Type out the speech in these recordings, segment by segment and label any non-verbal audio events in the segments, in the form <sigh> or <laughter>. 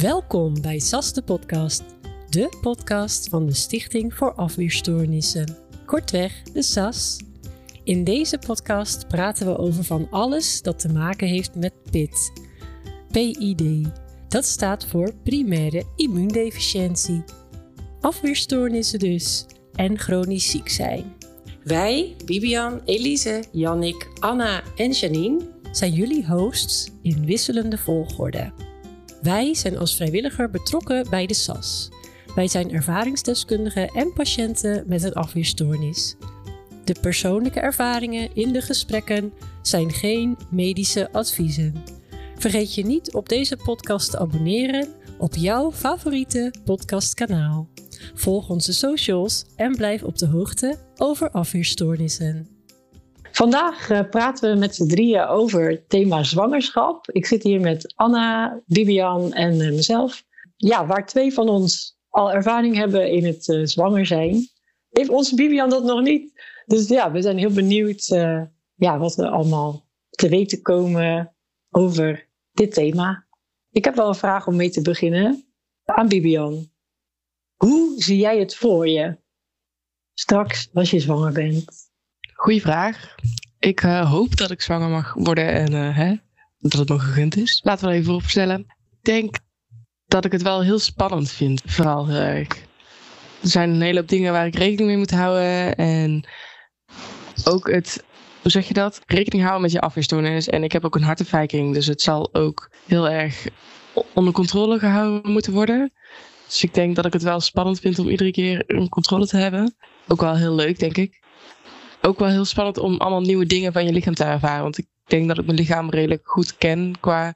Welkom bij SAS de podcast, de podcast van de Stichting voor Afweerstoornissen, kortweg de SAS. In deze podcast praten we over van alles dat te maken heeft met PID. PID, dat staat voor primaire immuundeficiëntie. Afweerstoornissen dus en chronisch ziek zijn. Wij, Bibian, Elise, Jannik, Anna en Janine, zijn jullie hosts in wisselende volgorde. Wij zijn als vrijwilliger betrokken bij de SAS. Wij zijn ervaringsdeskundigen en patiënten met een afweerstoornis. De persoonlijke ervaringen in de gesprekken zijn geen medische adviezen. Vergeet je niet op deze podcast te abonneren op jouw favoriete podcastkanaal. Volg onze socials en blijf op de hoogte over afweerstoornissen. Vandaag uh, praten we met z'n drieën over het thema zwangerschap. Ik zit hier met Anna, Bibian en uh, mezelf. Ja, waar twee van ons al ervaring hebben in het uh, zwanger zijn, heeft onze Bibian dat nog niet. Dus ja, we zijn heel benieuwd ja, wat we allemaal te weten komen over dit thema. Ik heb wel een vraag om mee te beginnen aan Bibian. Hoe zie jij het voor je straks als je zwanger bent? Goeie vraag. Ik uh, hoop dat ik zwanger mag worden en uh, hè, dat het me gegund is. Laten we er even vooropstellen. Ik denk dat ik het wel heel spannend vind. Vooral heel erg. Er zijn een hele hoop dingen waar ik rekening mee moet houden. En ook het, hoe zeg je dat? Rekening houden met je afweerstoornis. En ik heb ook een hartafwijking. Dus het zal ook heel erg onder controle gehouden moeten worden. Dus ik denk dat ik het wel spannend vind om iedere keer een controle te hebben. Ook wel heel leuk, denk ik ook wel heel spannend om allemaal nieuwe dingen van je lichaam te ervaren. Want ik denk dat ik mijn lichaam redelijk goed ken qua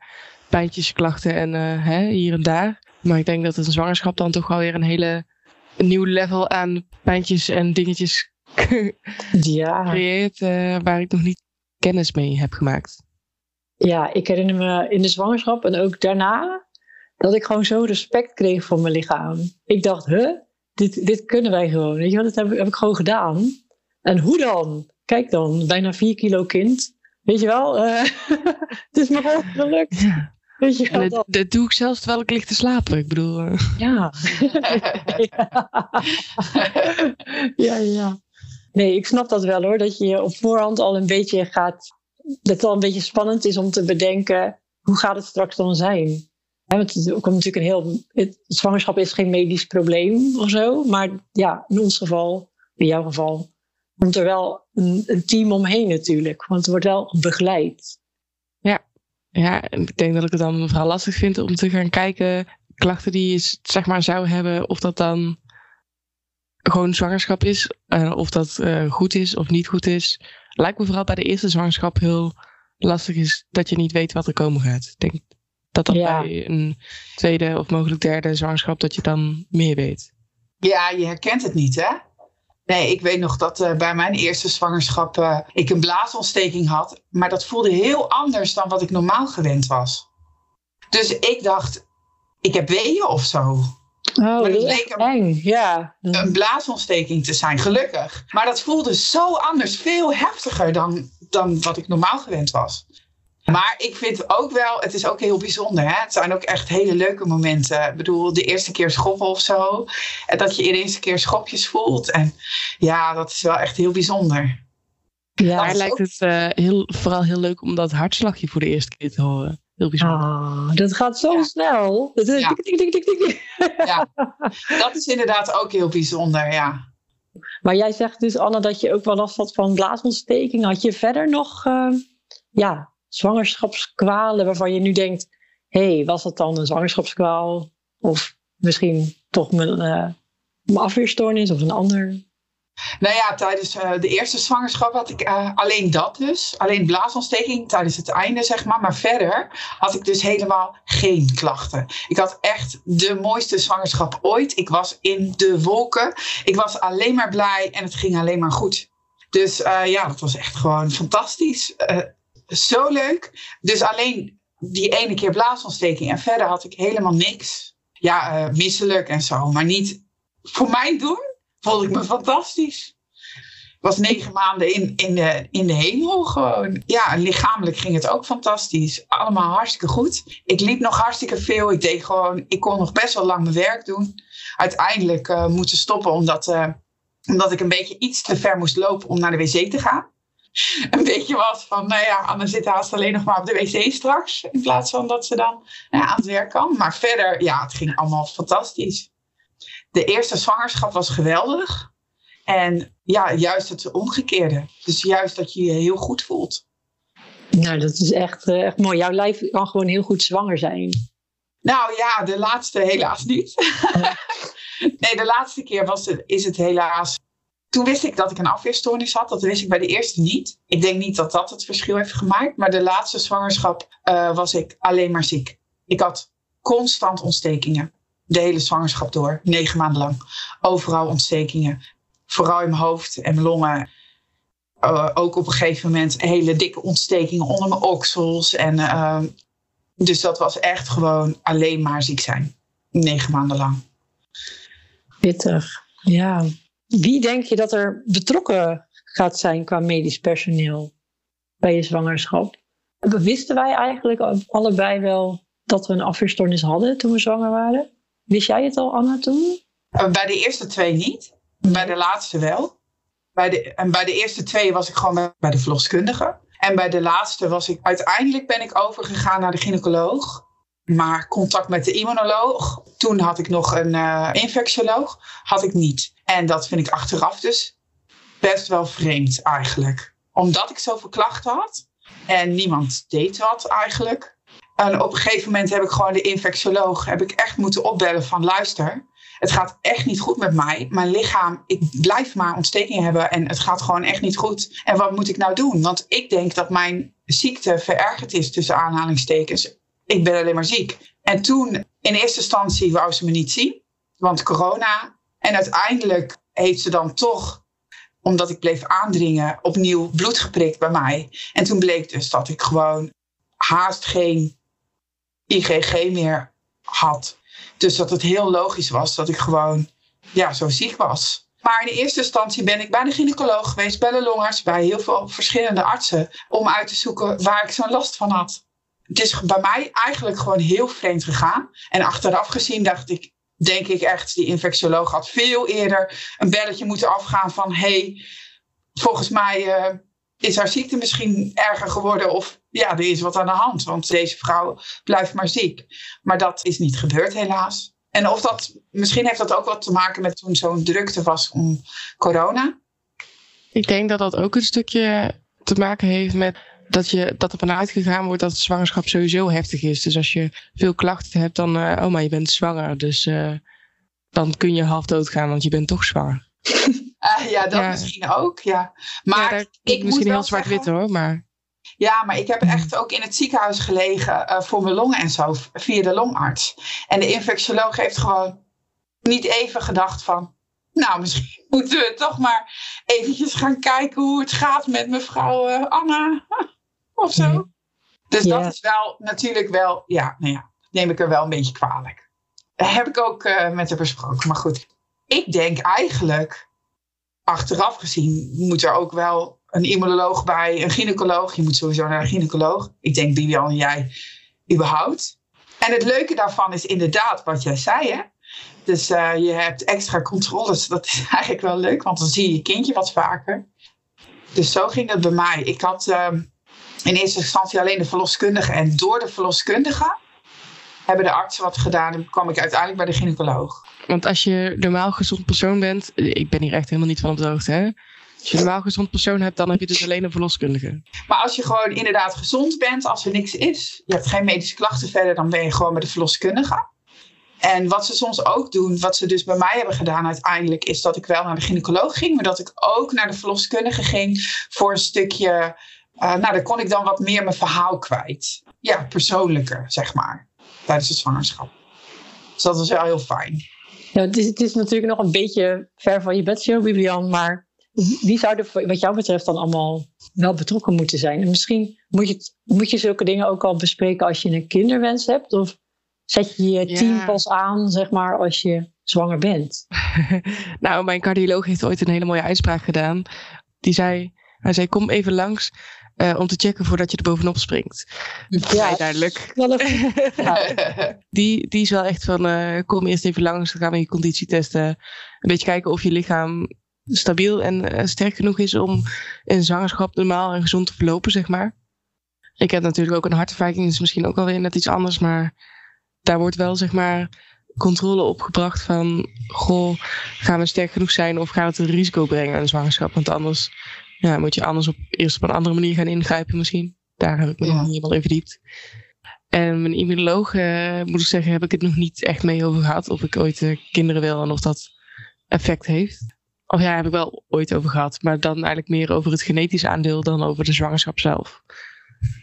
pijntjes, klachten en uh, hè, hier en daar. Maar ik denk dat een zwangerschap dan toch wel weer een hele een nieuw level aan pijntjes en dingetjes <laughs> ja. creëert uh, waar ik nog niet kennis mee heb gemaakt. Ja, ik herinner me in de zwangerschap en ook daarna dat ik gewoon zo respect kreeg voor mijn lichaam. Ik dacht, huh, dit, dit kunnen wij gewoon. Weet je wat, dat heb, heb ik gewoon gedaan. En hoe dan? Kijk dan, bijna vier kilo kind. Weet je wel, uh, <laughs> het is me gewoon gelukt. Ja. Weet je wel, dat, dat, doe ik zelfs terwijl ik lig te slapen. Ik bedoel. Uh... <laughs> Ja. ja, ja. Nee, ik snap dat wel hoor. Dat je op voorhand al een beetje gaat. Dat het al een beetje spannend is om te bedenken. Hoe gaat het straks dan zijn? He, want het komt natuurlijk een heel. Het, zwangerschap is geen medisch probleem of zo. Maar ja, in ons geval, in jouw geval, komt er wel een, een, team omheen natuurlijk. Want het wordt wel begeleid. Ja. ja, ik denk dat ik het dan vooral lastig vind om te gaan kijken. Klachten die je zeg maar zou hebben, of dat dan gewoon zwangerschap is. Uh, of dat uh, goed is of niet goed is. Lijkt me vooral bij de eerste zwangerschap heel lastig is dat je niet weet wat er komen gaat. Ik denk dat dat ja. bij een tweede of mogelijk derde zwangerschap dat je dan meer weet. Ja, je herkent het niet hè? Nee, ik weet nog dat uh, bij mijn eerste zwangerschap uh, ik een blaasontsteking had. Maar dat voelde heel anders dan wat ik normaal gewend was. Dus ik dacht, ik heb weeën of zo. Oh, dat leek eng, ja. Een blaasontsteking te zijn, gelukkig. Maar dat voelde zo anders, veel heftiger dan, dan wat ik normaal gewend was. Maar ik vind ook wel, het is ook heel bijzonder. Hè? Het zijn ook echt hele leuke momenten. Ik bedoel, de eerste keer schoppen of zo. En dat je ineens een keer schopjes voelt. En ja, dat is wel echt heel bijzonder. Ja, mij lijkt het uh, heel, vooral heel leuk om dat hartslagje voor de eerste keer te horen. Heel bijzonder. Ah, dat gaat zo ja. snel. Dat, ja. Tik, ja, dat is inderdaad ook heel bijzonder, ja. Maar jij zegt dus, Anne, dat je ook wel last had van blaasontsteking. Had je verder nog uh, ja, zwangerschapskwalen waarvan je nu denkt: hé, hey, was dat dan een zwangerschapskwaal? Of misschien toch mijn, uh, mijn afweerstoornis of een ander? Nou ja, tijdens uh, de eerste zwangerschap had ik uh, alleen dat dus. Alleen blaasontsteking tijdens het einde, zeg maar. Maar verder had ik dus helemaal geen klachten. Ik had echt de mooiste zwangerschap ooit. Ik was in de wolken. Ik was alleen maar blij en het ging alleen maar goed. Dus ja, dat was echt gewoon fantastisch zo leuk. Dus alleen die ene keer blaasontsteking. En verder had ik helemaal niks. Ja, uh, misselijk en zo. Maar niet voor mijn doen vond ik me fantastisch. was negen maanden in, in, de, in de hemel gewoon. Ja, lichamelijk ging het ook fantastisch. Allemaal hartstikke goed. Ik liep nog hartstikke veel. Ik deed gewoon, ik kon nog best wel lang mijn werk doen. Uiteindelijk uh, moeten stoppen omdat, uh, omdat ik een beetje iets te ver moest lopen om naar de wc te gaan. <laughs> Een beetje was van, nou ja, Anne zit haast alleen nog maar op de wc straks. In plaats van dat ze dan nou ja, aan het werk kan. Maar verder, ja, het ging allemaal fantastisch. De eerste zwangerschap was geweldig. En ja, juist het omgekeerde. Dus juist dat je je heel goed voelt. Nou, dat is echt, uh, echt mooi. Jouw lijf kan gewoon heel goed zwanger zijn. Nou ja, de laatste helaas niet. <laughs> nee, de laatste keer was het, is het helaas. Toen wist ik dat ik een afweerstoornis had. Dat wist ik bij de eerste niet. Ik denk niet dat dat het verschil heeft gemaakt. Maar de laatste zwangerschap uh, was ik alleen maar ziek. Ik had constant ontstekingen. De hele zwangerschap door, negen maanden lang. Overal ontstekingen vooral in mijn hoofd en mijn longen. Uh, ook op een gegeven moment hele dikke ontstekingen onder mijn oksels. En, uh, dus dat was echt gewoon alleen maar ziek zijn. Negen maanden lang. Pittig, ja. Wie denk je dat er betrokken gaat zijn qua medisch personeel bij je zwangerschap? Wisten wij eigenlijk allebei wel dat we een afweerstoornis hadden toen we zwanger waren? Wist jij het al, Anna, toen? Uh, bij de eerste twee niet. Bij de laatste wel. Bij de, en bij de eerste twee was ik gewoon bij de verloskundige. En bij de laatste was ik, uiteindelijk ben ik overgegaan naar de gynaecoloog. Maar contact met de immunoloog, toen had ik nog een uh, infectioloog, had ik niet. En dat vind ik achteraf dus best wel vreemd eigenlijk. Omdat ik zoveel klachten had en niemand deed wat eigenlijk. En op een gegeven moment heb ik gewoon de infectioloog, heb ik echt moeten opbellen van luister, het gaat echt niet goed met mij. Mijn lichaam, ik blijf maar ontstekingen hebben en het gaat gewoon echt niet goed. En wat moet ik nou doen? Want ik denk dat mijn ziekte verergerd is tussen aanhalingstekens. Ik ben alleen maar ziek. En toen, in eerste instantie, wou ze me niet zien, want corona. En uiteindelijk heeft ze dan toch, omdat ik bleef aandringen, opnieuw bloed geprikt bij mij. En toen bleek dus dat ik gewoon haast geen IgG meer had. Dus dat het heel logisch was dat ik gewoon ja, zo ziek was. Maar in eerste instantie ben ik bij de gynaecoloog geweest, bij de longarts, bij heel veel verschillende artsen, om uit te zoeken waar ik zo'n last van had. Het is bij mij eigenlijk gewoon heel vreemd gegaan. En achteraf gezien dacht ik, denk ik echt, die infectioloog had veel eerder een belletje moeten afgaan van, hey, volgens mij uh, is haar ziekte misschien erger geworden of ja, er is wat aan de hand, want deze vrouw blijft maar ziek. Maar dat is niet gebeurd helaas. En of dat, misschien heeft dat ook wat te maken met toen zo'n drukte was om corona. Ik denk dat dat ook een stukje te maken heeft met dat, je, dat er vanuit gegaan wordt dat zwangerschap sowieso heftig is. Dus als je veel klachten hebt, dan, uh, oh maar je bent zwanger. Dus uh, dan kun je half doodgaan, want je bent toch zwanger. Uh, <laughs> ja, dat ja. misschien ook, ja. Maar ja, ik misschien heel zwart-wit hoor, maar... Ja, maar ik heb echt ook in het ziekenhuis gelegen voor mijn longen en zo, via de longarts. En de infectioloog heeft gewoon niet even gedacht van, nou, misschien <laughs> moeten we toch maar eventjes gaan kijken hoe het gaat met mevrouw uh, Anna <laughs> of zo. Dus dat is wel natuurlijk wel, ja, nou ja, neem ik er wel een beetje kwalijk. Dat heb ik ook uh, met haar besproken. Maar goed, ik denk eigenlijk, achteraf gezien, moet er ook wel een immunoloog bij, een gynaecoloog. Je moet sowieso naar een gynaecoloog. Ik denk Bibian en jij überhaupt. En het leuke daarvan is inderdaad wat jij zei. Hè? Dus uh, je hebt extra controles. Dat is <laughs> eigenlijk wel leuk, want dan zie je je kindje wat vaker. Dus zo ging het bij mij. Ik had uh, in eerste instantie alleen de verloskundige. En door de verloskundige hebben de artsen wat gedaan. En kwam ik uiteindelijk bij de gynaecoloog. Want als je normaal gezond persoon bent. Ik ben hier echt helemaal niet van op de hoogte. Hè? Als je een normaal gezond persoon hebt, dan heb je dus alleen een verloskundige. Maar als je gewoon inderdaad gezond bent, als er niks is, je hebt geen medische klachten verder, dan ben je gewoon bij de verloskundige. En wat ze soms ook doen, wat ze dus bij mij hebben gedaan uiteindelijk, is dat ik wel naar de gynaecoloog ging, maar dat ik ook naar de verloskundige ging voor een stukje. Uh, nou, daar kon ik dan wat meer mijn verhaal kwijt. Ja, persoonlijker, zeg maar, tijdens de zwangerschap. Dus dat was wel heel fijn. Ja, het, is, het is natuurlijk nog een beetje ver van je bedshow, Bibian, maar wie zou er wat jou betreft dan allemaal wel betrokken moeten zijn? En misschien moet je, moet je zulke dingen ook al bespreken als je een kinderwens hebt? Of zet je je team ja. pas aan, zeg maar, als je zwanger bent? <laughs> nou, mijn cardioloog heeft ooit een hele mooie uitspraak gedaan. die zei, hij zei kom even langs uh, om te checken voordat je er bovenop springt. Ja, duidelijk. <laughs> die, die is wel echt van, uh, kom eerst even langs, dan gaan we je conditie testen. Een beetje kijken of je lichaam stabiel en uh, sterk genoeg is om een zwangerschap normaal en gezond te verlopen, zeg maar. Ik heb natuurlijk ook een hartafwijking, dus misschien ook alweer net iets anders, maar daar wordt wel, zeg maar, controle op gebracht van, goh, gaan we sterk genoeg zijn of gaan we het een risico brengen aan een zwangerschap? Want anders ja, moet je anders op, eerst op een andere manier gaan ingrijpen misschien. Daar heb ik me nog niet helemaal in verdiept. En mijn immunoloog, uh, moet ik zeggen, heb ik het nog niet echt mee over gehad. Of ik ooit uh, kinderen wil en of dat effect heeft. Of ja, heb ik wel ooit over gehad. Maar dan eigenlijk meer over het genetisch aandeel dan over de zwangerschap zelf.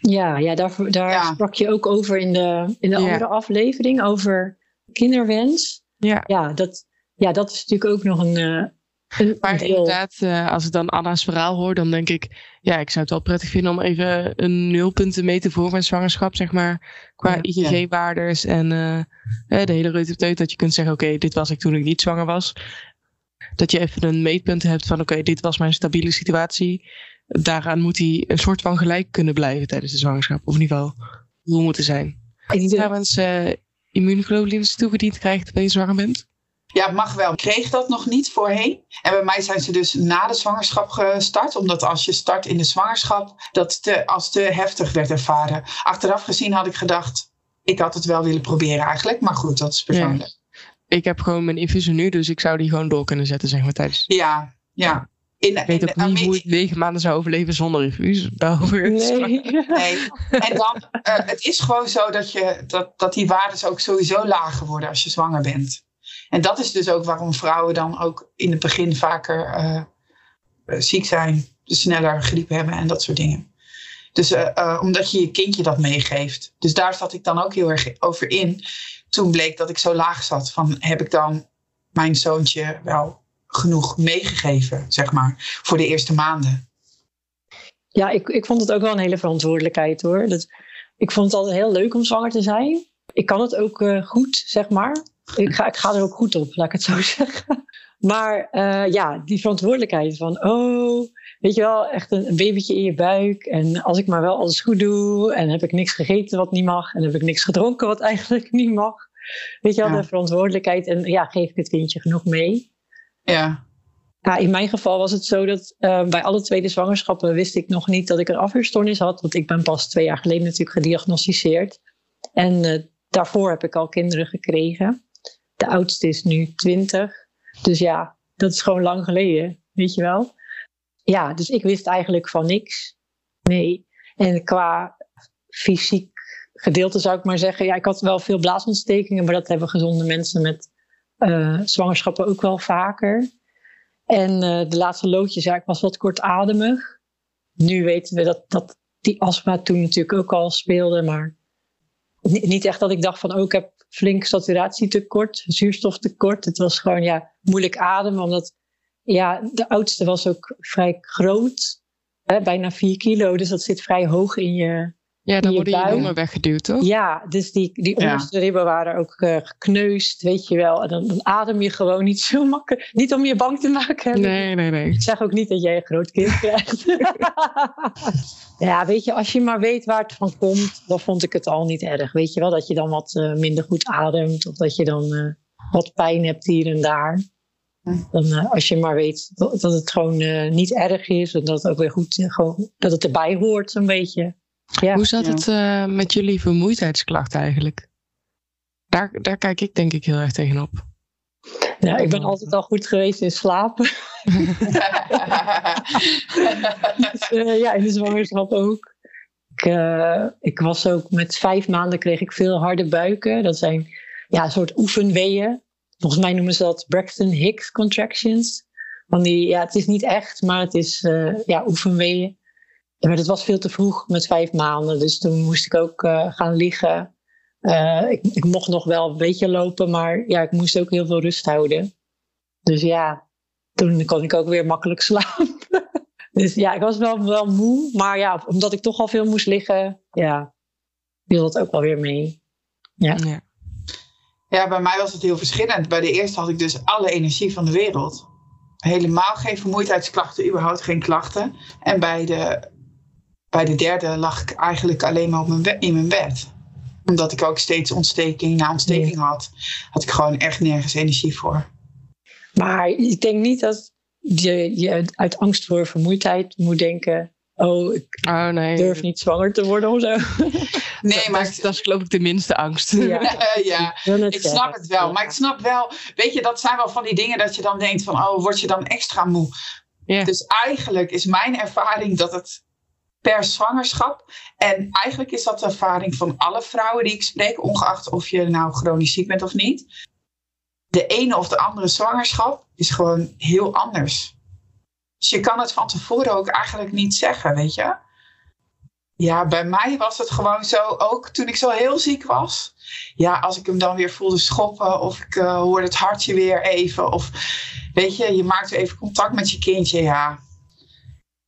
Ja, ja daar, daar sprak je ook over in de, in de andere aflevering. Over kinderwens. Ja, ja, dat, ja dat is natuurlijk ook nog een, uh, maar inderdaad, uh, als ik dan Anna's verhaal hoor, dan denk ik, ja, ik zou het wel prettig vinden om even een nulpunt te meten voor mijn zwangerschap, zeg maar, qua ja, IgG-waardes en uh, de hele reuteteut, dat je kunt zeggen, oké, dit was ik toen ik niet zwanger was. Dat je even een meetpunt hebt van, oké, dit was mijn stabiele situatie. Daaraan moet hij een soort van gelijk kunnen blijven tijdens de zwangerschap, of in ieder geval hoe moeten zijn. En trouwens uh, immunoglobulines toegediend krijgt terwijl je zwanger bent? Ja, het mag wel. Ik kreeg dat nog niet voorheen. En bij mij zijn ze dus na de zwangerschap gestart. Omdat als je start in de zwangerschap, dat te, als te heftig werd ervaren. Achteraf gezien had ik gedacht, ik had het wel willen proberen eigenlijk. Maar goed, dat is persoonlijk. Ik heb gewoon mijn infusie nu, dus ik zou die gewoon door kunnen zetten, zeg maar, tijdens. Ja, ja. In, ik weet ook niet hoe ik negen maanden zou overleven zonder infuus. Nee. <laughs> nee. En dan, uh, het is gewoon zo dat, je, dat, dat die waarden ook sowieso lager worden als je zwanger bent. En dat is dus ook waarom vrouwen dan ook in het begin vaker uh, ziek zijn, dus sneller griep hebben en dat soort dingen. Dus uh, omdat je je kindje dat meegeeft. Dus daar zat ik dan ook heel erg over in. Toen bleek dat ik zo laag zat van heb ik dan mijn zoontje wel genoeg meegegeven, zeg maar, voor de eerste maanden. Ja, ik, ik vond het ook wel een hele verantwoordelijkheid hoor. Dat, ik vond het altijd heel leuk om zwanger te zijn. Ik kan het ook goed, zeg maar ik, ga, ik ga er ook goed op, laat ik het zo <laughs> zeggen. Maar uh, ja, die verantwoordelijkheid van, oh, weet je wel, echt een, een, babytje in je buik. En als ik maar wel alles goed doe, en heb ik niks gegeten wat niet mag, en heb ik niks gedronken wat <laughs> eigenlijk niet mag. Weet je wel, de verantwoordelijkheid. En ja, geef ik het kindje genoeg mee? Ja. Ja, in mijn geval was het zo dat uh, bij alle tweede zwangerschappen wist ik nog niet dat ik een afweerstoornis had. Want ik ben pas twee jaar geleden natuurlijk gediagnosticeerd. En uh, daarvoor heb ik al kinderen gekregen. De oudste is nu 20. Dus ja, dat is gewoon lang geleden, weet je wel. Ja, dus ik wist eigenlijk van niks. Nee. En qua fysiek gedeelte zou ik maar zeggen, ja, ik had wel veel blaasontstekingen, maar dat hebben gezonde mensen met uh, zwangerschappen ook wel vaker. En uh, de laatste loodjes, ja, ik was wat kortademig. Nu weten we dat, dat die astma toen natuurlijk ook al speelde, maar niet echt dat ik dacht van, oh, ik heb flink saturatietekort, zuurstoftekort. Het was gewoon ja, moeilijk ademen, omdat ja, de oudste was ook vrij groot, hè, bijna 4 kilo, dus dat zit vrij hoog in je. Ja, dan worden je longen weggeduwd, toch? Ja, dus die, die onderste ribben waren ook uh, gekneusd, weet je wel. En dan, dan, adem je gewoon niet zo makkelijk. Niet om je bang te maken. Nee, nee, nee. Ik zeg ook niet dat jij een groot kind krijgt. <laughs> ja, weet je, als je maar weet waar het van komt, dan vond ik het al niet erg. Weet je wel, dat je dan wat uh, minder goed ademt. Of dat je dan uh, wat pijn hebt hier en daar. Dan, als je maar weet dat, dat het gewoon niet erg is. En dat het ook weer goed, gewoon, dat het erbij hoort zo'n beetje. Ja, Hoe zat het uh, met jullie vermoeidheidsklachten eigenlijk? Daar, daar kijk ik denk ik heel erg tegenop. Ja, ik ben altijd al goed geweest in slapen. <laughs> dus, uh, ja, in de zwangerschap ook. Ik, uh, ik was ook met vijf maanden kreeg ik veel harde buiken. Dat zijn ja, een soort oefenweeën. Volgens mij noemen ze dat Braxton Hicks contractions. Want die, ja, het is niet echt, maar het is uh, ja, oefenweeën. Maar dat was veel te vroeg met vijf maanden. Dus toen moest ik ook uh, gaan liggen. Uh, ik, ik, mocht nog wel een beetje lopen, maar ja, ik moest ook heel veel rust houden. Dus ja, toen kon ik ook weer makkelijk <laughs> slapen. dus ja, ik was wel, wel moe. Maar ja, omdat ik toch al veel moest liggen, ja, viel dat ook wel weer mee. Ja. ja. Ja, bij mij was het heel verschillend. Bij de eerste had ik dus alle energie van de wereld. helemaal geen vermoeidheidsklachten, überhaupt geen klachten. En bij de, bij de derde lag ik eigenlijk alleen maar op mijn in mijn bed. Omdat ik ook steeds ontsteking na ontsteking had, had ik gewoon echt nergens energie voor. Maar ik denk niet dat je, je uit angst voor vermoeidheid moet denken: oh, ik Oh nee. durf niet zwanger te worden of zo. <laughs> Nee, maar dat, is- dat is geloof ik de minste angst. Ja. <laughs> Ik snap het wel. Maar ik snap wel, weet je, dat zijn wel van die dingen dat je dan denkt van, oh, word je dan extra moe? Ja. Dus eigenlijk is mijn ervaring dat het per zwangerschap, en eigenlijk is dat de ervaring van alle vrouwen die ik spreek, ongeacht of je nou chronisch ziek bent of niet. De ene of de andere zwangerschap is gewoon heel anders. Dus je kan het van tevoren ook eigenlijk niet zeggen, weet je. Ja, bij mij was het gewoon zo, ook toen ik zo heel ziek was. Ja, als ik hem dan weer voelde schoppen of ik eh, hoorde het hartje weer even. Of weet je, je maakt even contact met je kindje. Ja,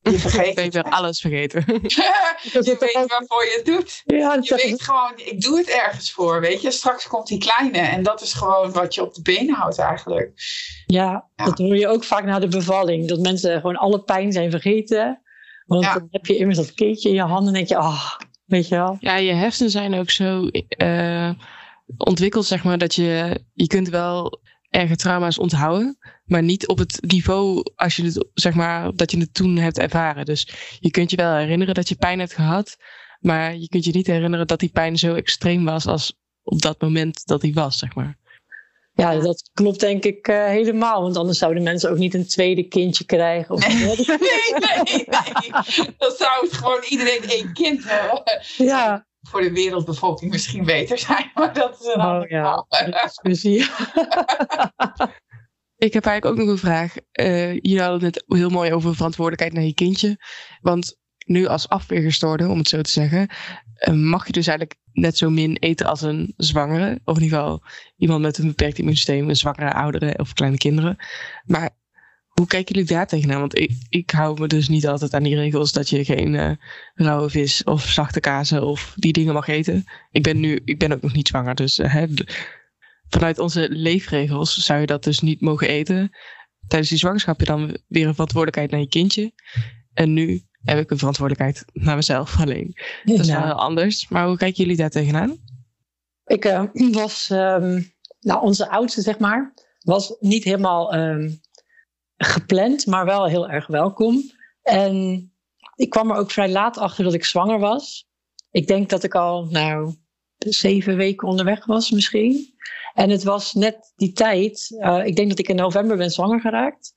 je <laughs> vergeet Ben je weer alles vergeten. <laughs> <laughs> je weet waarvoor je het doet. Ja, Je zeg weet gewoon, ik doe het ergens voor, weet je. Straks komt die kleine en dat is gewoon wat je op de benen houdt eigenlijk. Ja, Ja. dat hoor je ook vaak na de bevalling. Dat mensen gewoon alle pijn zijn vergeten. Want Ja. dan heb je immers dat kindje in je handen en denk je, ah, weet je wel. Ja, je hersenen zijn ook zo eh, ontwikkeld, zeg maar, dat je, je kunt wel erge trauma's onthouden, maar niet op het niveau als je het, zeg maar, dat je het toen hebt ervaren. Dus je kunt je wel herinneren dat je pijn hebt gehad, maar je kunt je niet herinneren dat die pijn zo extreem was als op dat moment dat die was, zeg maar. Ja, dat klopt denk ik eh, helemaal. Want anders zouden mensen ook niet een tweede kindje krijgen. Of, Nee, <laughs> nee, nee. Dan zou het gewoon iedereen één kind hebben. ja, Voor de wereldbevolking misschien beter zijn, <laughs> maar dat is een oh ander ja, verhaal. discussie. <laughs> Ik heb eigenlijk ook nog een vraag. Eh jullie hadden het net heel mooi over verantwoordelijkheid naar je kindje. Want nu als afweergestoorde, om het zo te zeggen, eh, mag je dus eigenlijk net zo min eten als een zwangere. Of in ieder geval iemand met een beperkt immuunsysteem, een zwangere ouderen of kleine kinderen. Maar hoe kijken jullie daar tegenaan? Want ik, ik hou me dus niet altijd aan die regels dat je geen eh, rauwe vis of zachte kazen of die dingen mag eten. Ik ben nu, ik ben ook nog niet zwanger, dus eh, hè, vanuit onze leefregels zou je dat dus niet mogen eten. Tijdens die zwangerschap heb je dan weer een verantwoordelijkheid naar je kindje. En nu heb ik een verantwoordelijkheid naar mezelf alleen. Dat is wel heel anders. Maar hoe kijken jullie daar tegenaan? Ik eh, <clears throat> was, ehm, nou, onze oudste, zeg maar, was niet helemaal ehm, gepland, maar wel heel erg welkom. En ik kwam er ook vrij laat achter dat ik zwanger was. Ik denk dat ik al, nou, zeven weken onderweg was misschien. En het was net die tijd, eh, ik denk dat ik in november ben zwanger geraakt.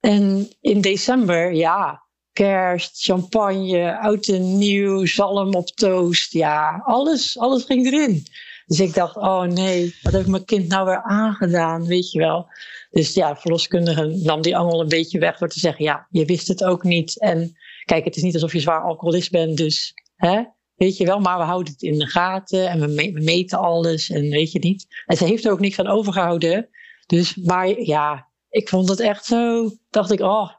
En in december, ja, kerst, champagne, oud en nieuw, zalm op toast. Ja, alles, alles ging erin. Dus ik dacht, oh nee, wat heb ik mijn kind nou weer aangedaan, weet je wel. Dus ja, verloskundige nam die angel een beetje weg door te zeggen, ja, je wist het ook niet. En kijk, het is niet alsof je zwaar alcoholist bent, dus hè, weet je wel. Maar we houden het in de gaten en we, me- we meten alles en weet je niet. En ze heeft er ook niks aan overgehouden. Dus, maar ja, ik vond het echt zo, dacht ik, oh,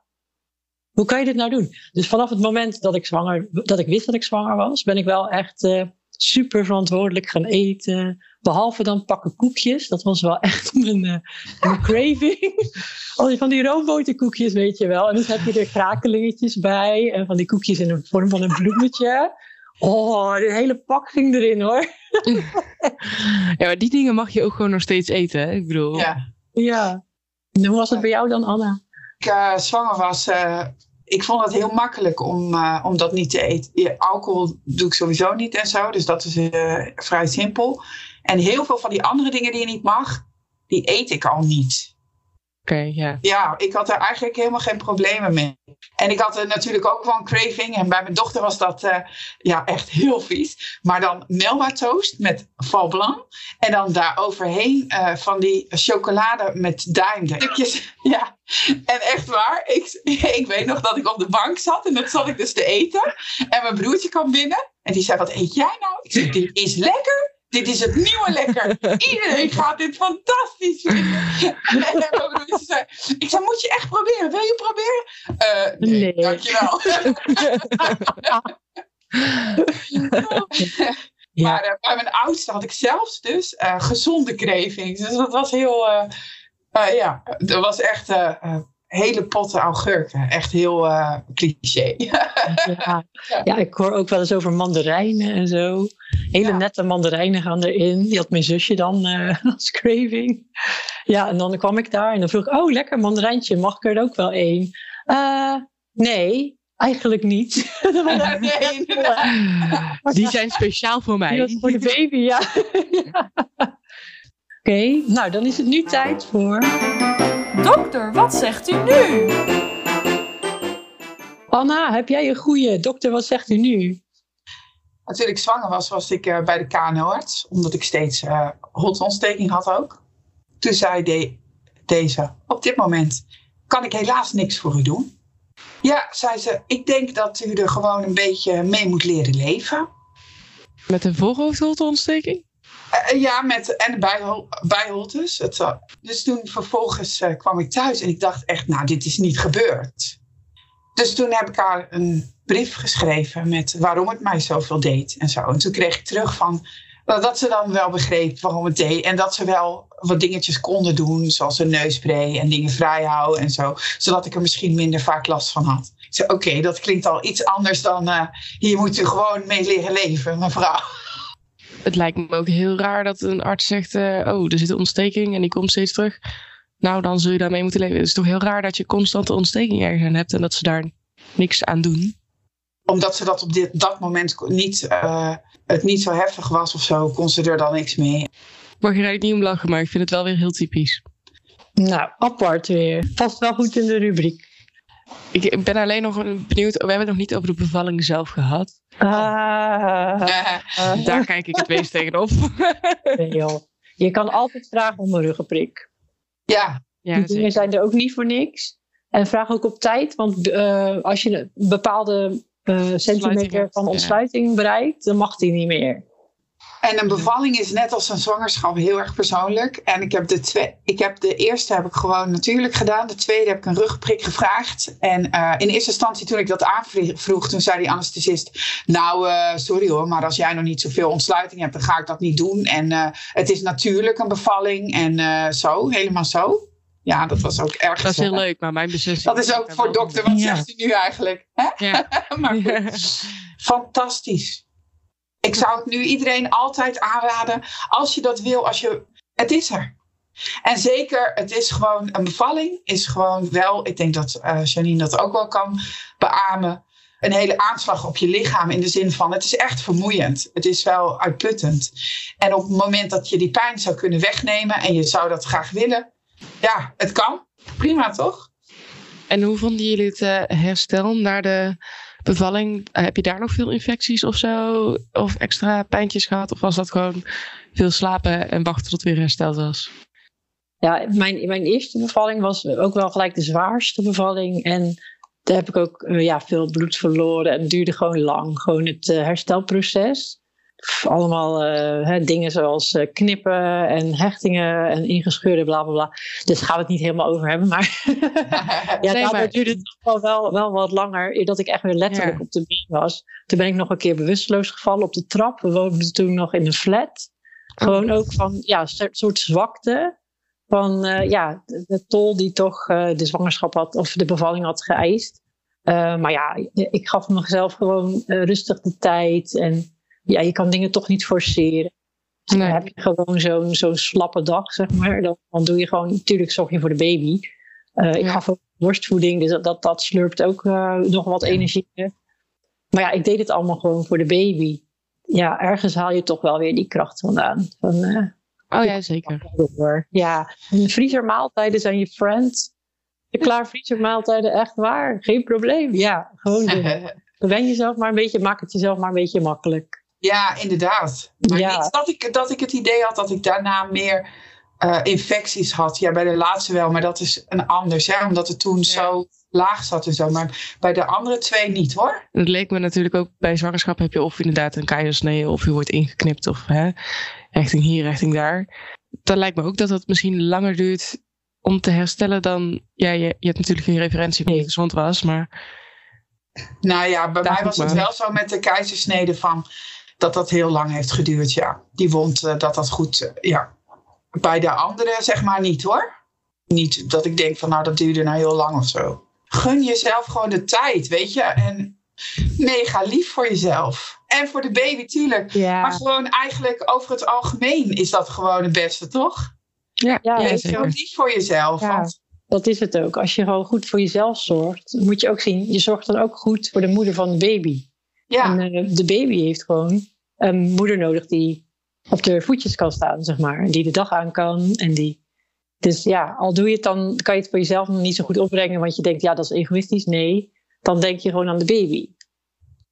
hoe kan je dit nou doen? Dus vanaf het moment dat ik zwanger, dat ik wist dat ik zwanger was, ben ik wel echt eh, super verantwoordelijk gaan eten. Behalve dan pakken koekjes. Dat was wel echt <laughs> mijn, mijn craving. Al die van die roomboterkoekjes, weet je wel. En dan heb je er krakelingetjes bij. En van die koekjes in de vorm van een bloemetje. Oh, de hele pak ging erin hoor. <laughs> Ja, maar die dingen mag je ook gewoon nog steeds eten. Hè? Ik bedoel, Ja. Ja. En hoe was het bij jou dan, Anna? ik eh, zwanger was, eh, ik vond het heel makkelijk om, eh, om dat niet te eten. Alcohol doe ik sowieso niet en zo, dus dat is eh, vrij simpel. En heel veel van die andere dingen die je niet mag, die eet ik al niet. Oké, ja. Ja, ik had er eigenlijk helemaal geen problemen mee. En ik had er natuurlijk ook wel een craving. En bij mijn dochter was dat eh, ja, echt heel vies. Maar dan Melba toast met val blanc. En dan daar overheen eh, van die chocolade met duimstukjes. <laughs> Ja, en echt waar. Ik, <laughs> ik weet nog dat ik op de bank zat. En dat zat ik dus te eten. En mijn broertje kwam binnen. En die zei, wat eet jij nou? Ik zei, dit is lekker. Dit is het nieuwe lekker. <laughs> Iedereen gaat dit fantastisch vinden. En zei, ik zei, moet je echt proberen? Wil je proberen? Eh, nee, Nee. dankjewel. Ja. Maar eh, bij mijn oudste had ik zelfs dus eh, gezonde cravings. Dus dat was heel, ja, dat was echt hele potten augurken. Echt heel uh, cliché. <laughs> ja. ja, ik hoor ook wel eens over mandarijnen en zo. Hele nette mandarijnen gaan erin. Die had mijn zusje dan uh, <laughs> als craving. Ja, en dan kwam ik daar en dan vroeg ik, oh lekker mandarijntje, mag ik er ook wel één? Uh, nee, Eigenlijk niet. <laughs> nee. Die zijn speciaal voor mij. Dat voor de baby, ja. Oké, nou dan is het nu tijd voor. Dokter, wat zegt u nu? Anna, heb jij een goede? Dokter, wat zegt u nu? Toen ik zwanger was, was ik uh, bij de KNO-arts, omdat ik steeds uh, hotontsteking had ook. Toen zei de, deze, op dit moment kan ik helaas niks voor u doen. Ja, zei ze, ik denk dat u er gewoon een beetje mee moet leren leven. Met een voorhoofdholteontsteking? Uh, ja, met, en. Het, uh, dus toen vervolgens uh, kwam ik thuis en ik dacht echt, nou, dit is niet gebeurd. Dus toen heb ik haar een brief geschreven met waarom het mij zoveel deed en zo. En toen kreeg ik terug van dat ze dan wel begreep waarom het deed. En dat ze wel wat dingetjes konden doen, zoals een neusspray en dingen vrij houden en zo. Zodat ik er misschien minder vaak last van had. Ik zei, oké, dat klinkt al iets anders dan hier moet u gewoon mee leren leven, mevrouw. Het lijkt me ook heel raar dat een arts zegt, uh, oh, er zit een ontsteking en die komt steeds terug. Nou, dan zul je daarmee moeten leven. Het is toch heel raar dat je constante ontsteking ergens hebt en dat ze daar niks aan doen. Omdat ze dat op dit, dat moment niet... Uh, het niet zo heftig was of zo, kon ze er dan niks mee. Mag je er niet om lachen, maar ik vind het wel weer heel typisch. Nou, apart weer. Past wel goed in de rubriek. Ik ben alleen nog benieuwd. We hebben het nog niet over de bevalling zelf gehad. Ah. Daar kijk ik het meest tegenop. nee, joh. Je kan altijd vragen om een ruggenprik. Ja. ja Die dingen zijn er ook niet voor niks. En vraag ook op tijd, want uh, als je een bepaalde uh, centimeter van ontsluiting bereikt, dan mag die niet meer. En een bevalling is net als een zwangerschap heel erg persoonlijk. En ik heb de, twee, ik heb de eerste heb ik gewoon natuurlijk gedaan. De tweede heb ik een rugprik gevraagd. En uh, in eerste instantie toen ik dat aanvroeg, toen zei die anesthesist... Nou, uh, sorry hoor, maar als jij nog niet zoveel ontsluiting hebt, dan ga ik dat niet doen. En uh, het is natuurlijk een bevalling en zo, helemaal zo. Ja, dat was ook erg. Dat is heel leuk, maar mijn beslissing. Dat is ook voor dokter, wat ja. zegt u nu eigenlijk? Hè? Ja. <laughs> maar goed. Fantastisch. Ik zou het nu iedereen altijd aanraden. Als je dat wil, als je. Het is er. En zeker, het is gewoon een bevalling. Is gewoon wel, ik denk dat uh, Janine dat ook wel kan beamen. Een hele aanslag op je lichaam in de zin van het is echt vermoeiend. Het is wel uitputtend. En op het moment dat je die pijn zou kunnen wegnemen en je zou dat graag willen, ja, het kan. Prima toch? En hoe vonden jullie het uh, herstel na de bevalling? Uh, heb je daar nog veel infecties of zo? Of extra pijntjes gehad? Of was dat gewoon veel slapen en wachten tot het weer hersteld was? Ja, mijn, mijn eerste bevalling was ook wel gelijk de zwaarste bevalling. En daar heb ik ook uh, ja, veel bloed verloren. En het duurde gewoon lang. Gewoon het herstelproces allemaal uh, hè, dingen zoals uh, knippen en hechtingen en ingescheurde bla bla bla. Dus daar gaan we het niet helemaal over hebben. Maar <laughs> ja, nee, maar... duurde het wel, wel, wel wat langer dat ik echt weer letterlijk ja. op de been was. Toen ben ik nog een keer bewusteloos gevallen op de trap. We woonden toen nog in een flat. Gewoon ook van ja, een soort zwakte. Van uh, ja, de, de, tol die toch de zwangerschap had of de bevalling had geëist. maar ja, ik gaf mezelf gewoon rustig de tijd en ja, je kan dingen toch niet forceren. Nee. Dan heb je gewoon zo'n zo'n slappe dag, zeg maar. Dan, dan doe je gewoon, natuurlijk zorg je voor de baby. Uh, ik gaf ook borstvoeding, dus dat, dat, dat slurpt ook uh, nog wat energie. Maar ja, ik deed het allemaal gewoon voor de baby. Ja, ergens haal je toch wel weer die kracht vandaan. Van, uh, oh ja, zeker. Ja, en vriezermaaltijden zijn je friend. De klaarvriezermaaltijden, echt waar. Geen probleem. Ja, gewoon doen. <laughs> Bewen jezelf maar een beetje, maak het jezelf maar een beetje makkelijk. Ja, inderdaad. Maar ja. niet dat ik, dat ik het idee had dat ik daarna meer uh, infecties had. Ja, bij de laatste wel, maar dat is een anders. Hè? Omdat het toen ja. zo laag zat en zo. Maar bij de andere twee niet hoor. Het leek me natuurlijk ook bij zwangerschap heb je of inderdaad een keizersnee of je wordt ingeknipt of hè, richting hier, richting daar. Dan lijkt me ook dat het misschien langer duurt om te herstellen dan... Ja, je, je hebt natuurlijk geen referentie hoe je gezond was, maar... Nou ja, bij mij was het wel zo met de keizersnede van dat dat heel lang heeft geduurd, ja. Die wond, uh, dat dat goed, uh, ja. Bij de anderen zeg maar niet hoor. niet dat ik denk van nou dat duurde nou heel lang of zo. Gun jezelf gewoon de tijd, weet je. En mega lief voor jezelf. En voor de baby, tuurlijk. Ja. Maar gewoon eigenlijk over het algemeen is dat gewoon het beste, toch? Ja, Ja, Wees zeker. gewoon lief voor jezelf. Ja. Want Dat is het ook. Als je gewoon goed voor jezelf zorgt, moet je ook zien, je zorgt dan ook goed voor de moeder van de baby. Ja, En eh, de baby heeft gewoon een moeder nodig die op de voetjes kan staan, zeg maar. En die de dag aan kan. En die... Dus ja, al doe je het dan, kan je het voor jezelf nog niet zo goed opbrengen, want je denkt, ja, dat is egoïstisch. Nee, dan denk je gewoon aan de baby.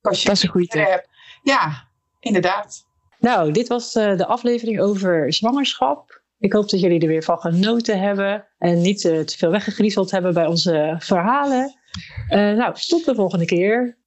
als je Dat is een goede tip. hebt. Ja, inderdaad. Nou, dit was eh, de aflevering over zwangerschap. Ik hoop dat jullie er weer van genoten hebben en niet eh, te veel weggegriezeld hebben bij onze verhalen. Eh, nou, tot de volgende keer.